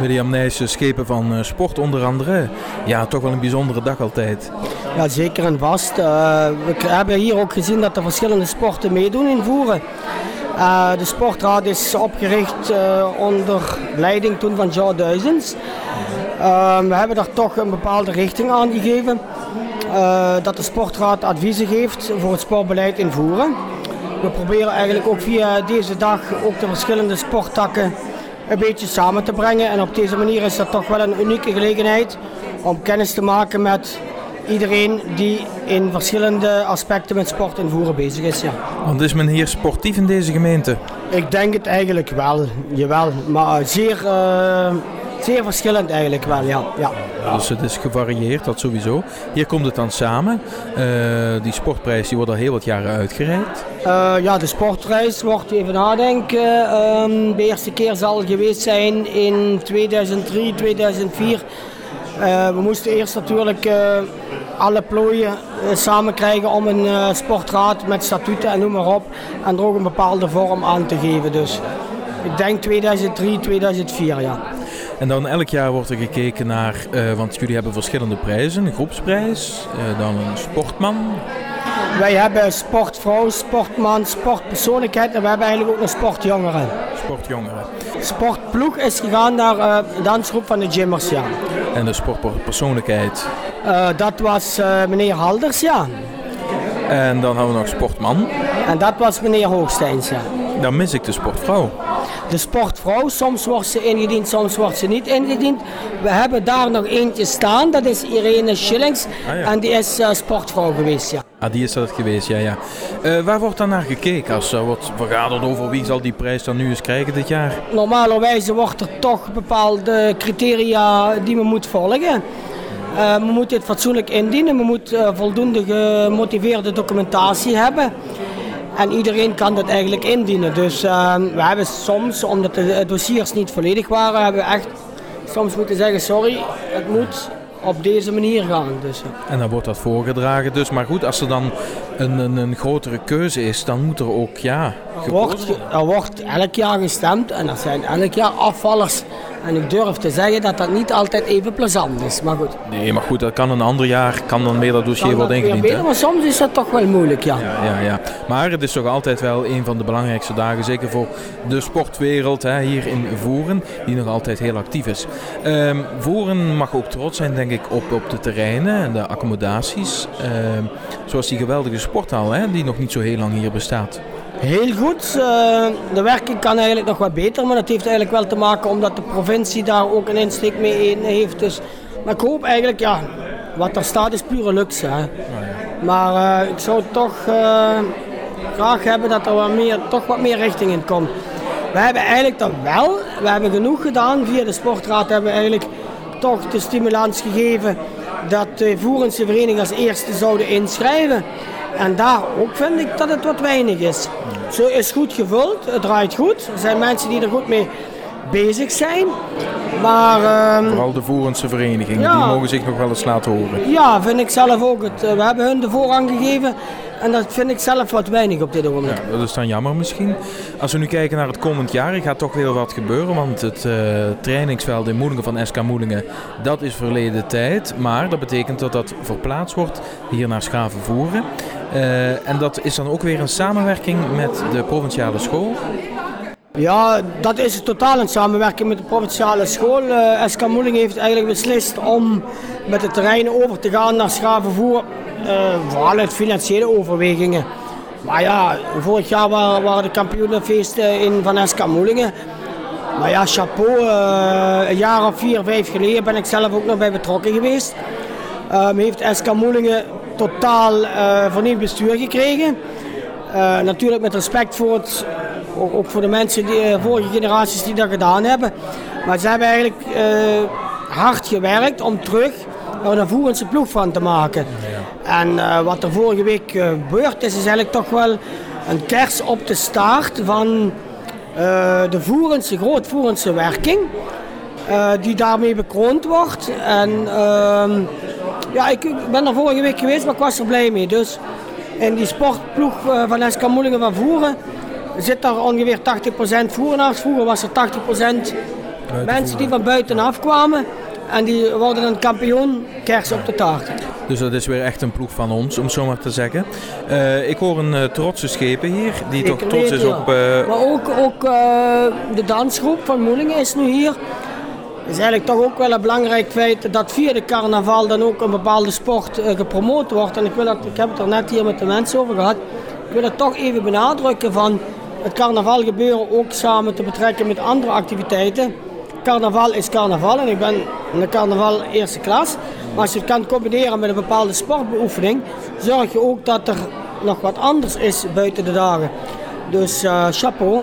William Nijssen, schepen van eh, sport onder andere. Ja, toch wel een bijzondere dag altijd. Ja, zeker en vast. Uh, we hebben hier ook gezien dat er verschillende sporten meedoen in Voeren. De sportraad is opgericht onder leiding toen van Joe Duizens. we hebben daar toch een bepaalde richting aan gegeven. dat de sportraad adviezen geeft voor het sportbeleid in Voeren. We proberen eigenlijk ook via deze dag ook de verschillende sporttakken een beetje samen te brengen. En op deze manier is dat toch wel een unieke gelegenheid om kennis te maken met iedereen die in verschillende aspecten met sport en voeren bezig is. Ja. Want is men hier sportief in deze gemeente? Ik denk het eigenlijk wel, jawel. Maar zeer, uh, zeer verschillend eigenlijk wel, ja. ja. Dus het is gevarieerd, dat sowieso. Hier komt het dan samen. Uh, die sportprijs die wordt al heel wat jaren uitgereikt. Uh, ja, de sportprijs wordt even nadenken. Uh, de eerste keer zal geweest zijn in 2003, 2004. we moesten eerst natuurlijk alle plooien samen krijgen om een sportraad met statuten en noem maar op. En er ook een bepaalde vorm aan te geven. Dus ik denk 2003, 2004 ja. En dan elk jaar wordt er gekeken naar, uh, want jullie hebben verschillende prijzen. Een groepsprijs, uh, dan een sportman. Wij hebben sportvrouw, sportman, sportpersoonlijkheid en we hebben eigenlijk ook een sportjongeren. Sportjongeren. Sportploeg is gegaan naar uh, de dansgroep van de Jimmers, ja. En de sportpersoonlijkheid? dat was meneer Halders, ja. En dan hebben we nog sportman. En dat was meneer Hoogsteins, ja. Dan mis ik de sportvrouw de sportvrouw. Soms wordt ze ingediend, soms wordt ze niet ingediend. We hebben daar nog eentje staan, dat is Irene Schillings. Ah, en die is uh, sportvrouw geweest, ja. Ah, die is dat geweest, ja, ja. Uh, waar wordt dan naar gekeken als er wordt vergaderd over wie zal die prijs dan nu eens krijgen dit jaar? Normalerwijze wordt er toch bepaalde criteria die we moeten volgen. Uh, we moeten het fatsoenlijk indienen, we moeten voldoende gemotiveerde documentatie hebben. En iedereen kan dat eigenlijk indienen. Dus uh, we hebben soms, omdat de dossiers niet volledig waren, hebben we echt soms moeten zeggen sorry, het moet op deze manier gaan. Dus. En dan wordt dat voorgedragen dus. Maar goed, als er dan een, een, een grotere keuze is, dan moet er ook ja, er wordt, er wordt elk jaar gestemd en er zijn elk jaar afvallers. En ik durf te zeggen dat dat niet altijd even plezant is, maar goed. Nee, maar goed, dat kan een ander jaar, kan dan meer dat dossier worden ingediend. Maar soms is dat toch wel moeilijk, ja. ja. Ja, ja, Maar het is toch altijd wel een van de belangrijkste dagen, zeker voor de sportwereld hè, hier in Voeren, die nog altijd heel actief is. Um, Voeren mag ook trots zijn, denk ik, op, op de terreinen en de accommodaties. Um, zoals die geweldige sporthal, hè, die nog niet zo heel lang hier bestaat. Heel goed. Eh, de werking kan eigenlijk nog wat beter, maar dat heeft eigenlijk wel te maken omdat de provincie daar ook een insteek mee heeft. Dus, maar ik hoop eigenlijk, ja, wat er staat is pure luxe. Hè. Maar uh, ik zou toch uh, graag hebben dat er wat meer, toch wat meer richting in komt. We hebben eigenlijk dat wel, we hebben genoeg gedaan. Via de sportraad hebben we eigenlijk toch de stimulans gegeven dat de voerendse vereniging als eerste zouden inschrijven. En daar ook vind ik dat het wat weinig is. Zo is goed gevuld, het draait goed. Er zijn mensen die er goed mee bezig zijn. Maar, uh, Vooral de voerendse verenigingen, die mogen zich nog wel eens laten horen. Ja, vind ik zelf ook. Het, eh, we hebben hun de voorrang gegeven en dat vind ik zelf wat weinig op dit moment. Ja, dat is dan jammer misschien. Als we nu kijken naar het komend jaar, gaat toch weer wat gebeuren. Want het uh, trainingsveld in Moelingen van SK Moelingen, dat is verleden tijd. Maar dat betekent dat dat verplaatst wordt hier naar Schavenvoeren. Uh, en dat is dan ook weer een samenwerking met de provinciale school. Ja, dat is totaal een samenwerking met de provinciale school. Uh, SK Moelingen heeft eigenlijk beslist om met het terrein over te gaan naar Schavenvoer. Vooral uit financiële overwegingen. Maar ja, vorig jaar waren, de kampioenenfeesten in van SK Moelingen. Maar ja, chapeau. Uh, een jaar of vier, vijf geleden ben ik zelf ook nog bij betrokken geweest. Um, heeft SK Moelingen totaal uh, vernieuwd bestuur gekregen. Natuurlijk met respect voor het, ook, voor de mensen, die, vorige generaties die dat gedaan hebben. Maar ze hebben eigenlijk hard gewerkt om terug er een voerendse ploeg van te maken. En wat er vorige week gebeurd is, is eigenlijk toch wel een kers op de staart van de voerendse, grootvoerendse werking. die daarmee bekroond wordt. En ehm, ja, ik ben er vorige week geweest, maar ik was er blij mee. Dus in die sportploeg eh, van SK Moelingen van Voeren zit daar ongeveer 80% voerenaars. Vroeger was er 80% Mensen die van buitenaf kwamen en die worden een kampioen kers op de taart. Dus dat is weer echt een ploeg van ons, om het zo maar te zeggen. Uh, ik hoor een uh, trotse schepen hier, die toch trots is ja. op... Uh... Maar ook, ook de dansgroep van Moelingen is nu hier. Het is eigenlijk toch ook wel een belangrijk feit dat via de carnaval dan ook een bepaalde sport gepromoot wordt. En ik, wil dat, ik heb het er net hier met de mensen over gehad. Ik wil dat toch even benadrukken van het carnaval gebeuren ook samen te betrekken met andere activiteiten. Carnaval is carnaval en ik ben in de carnaval eerste klas. Maar als je het kan combineren met een bepaalde sportbeoefening, zorg je ook dat er nog wat anders is buiten de dagen. Dus uh, chapeau.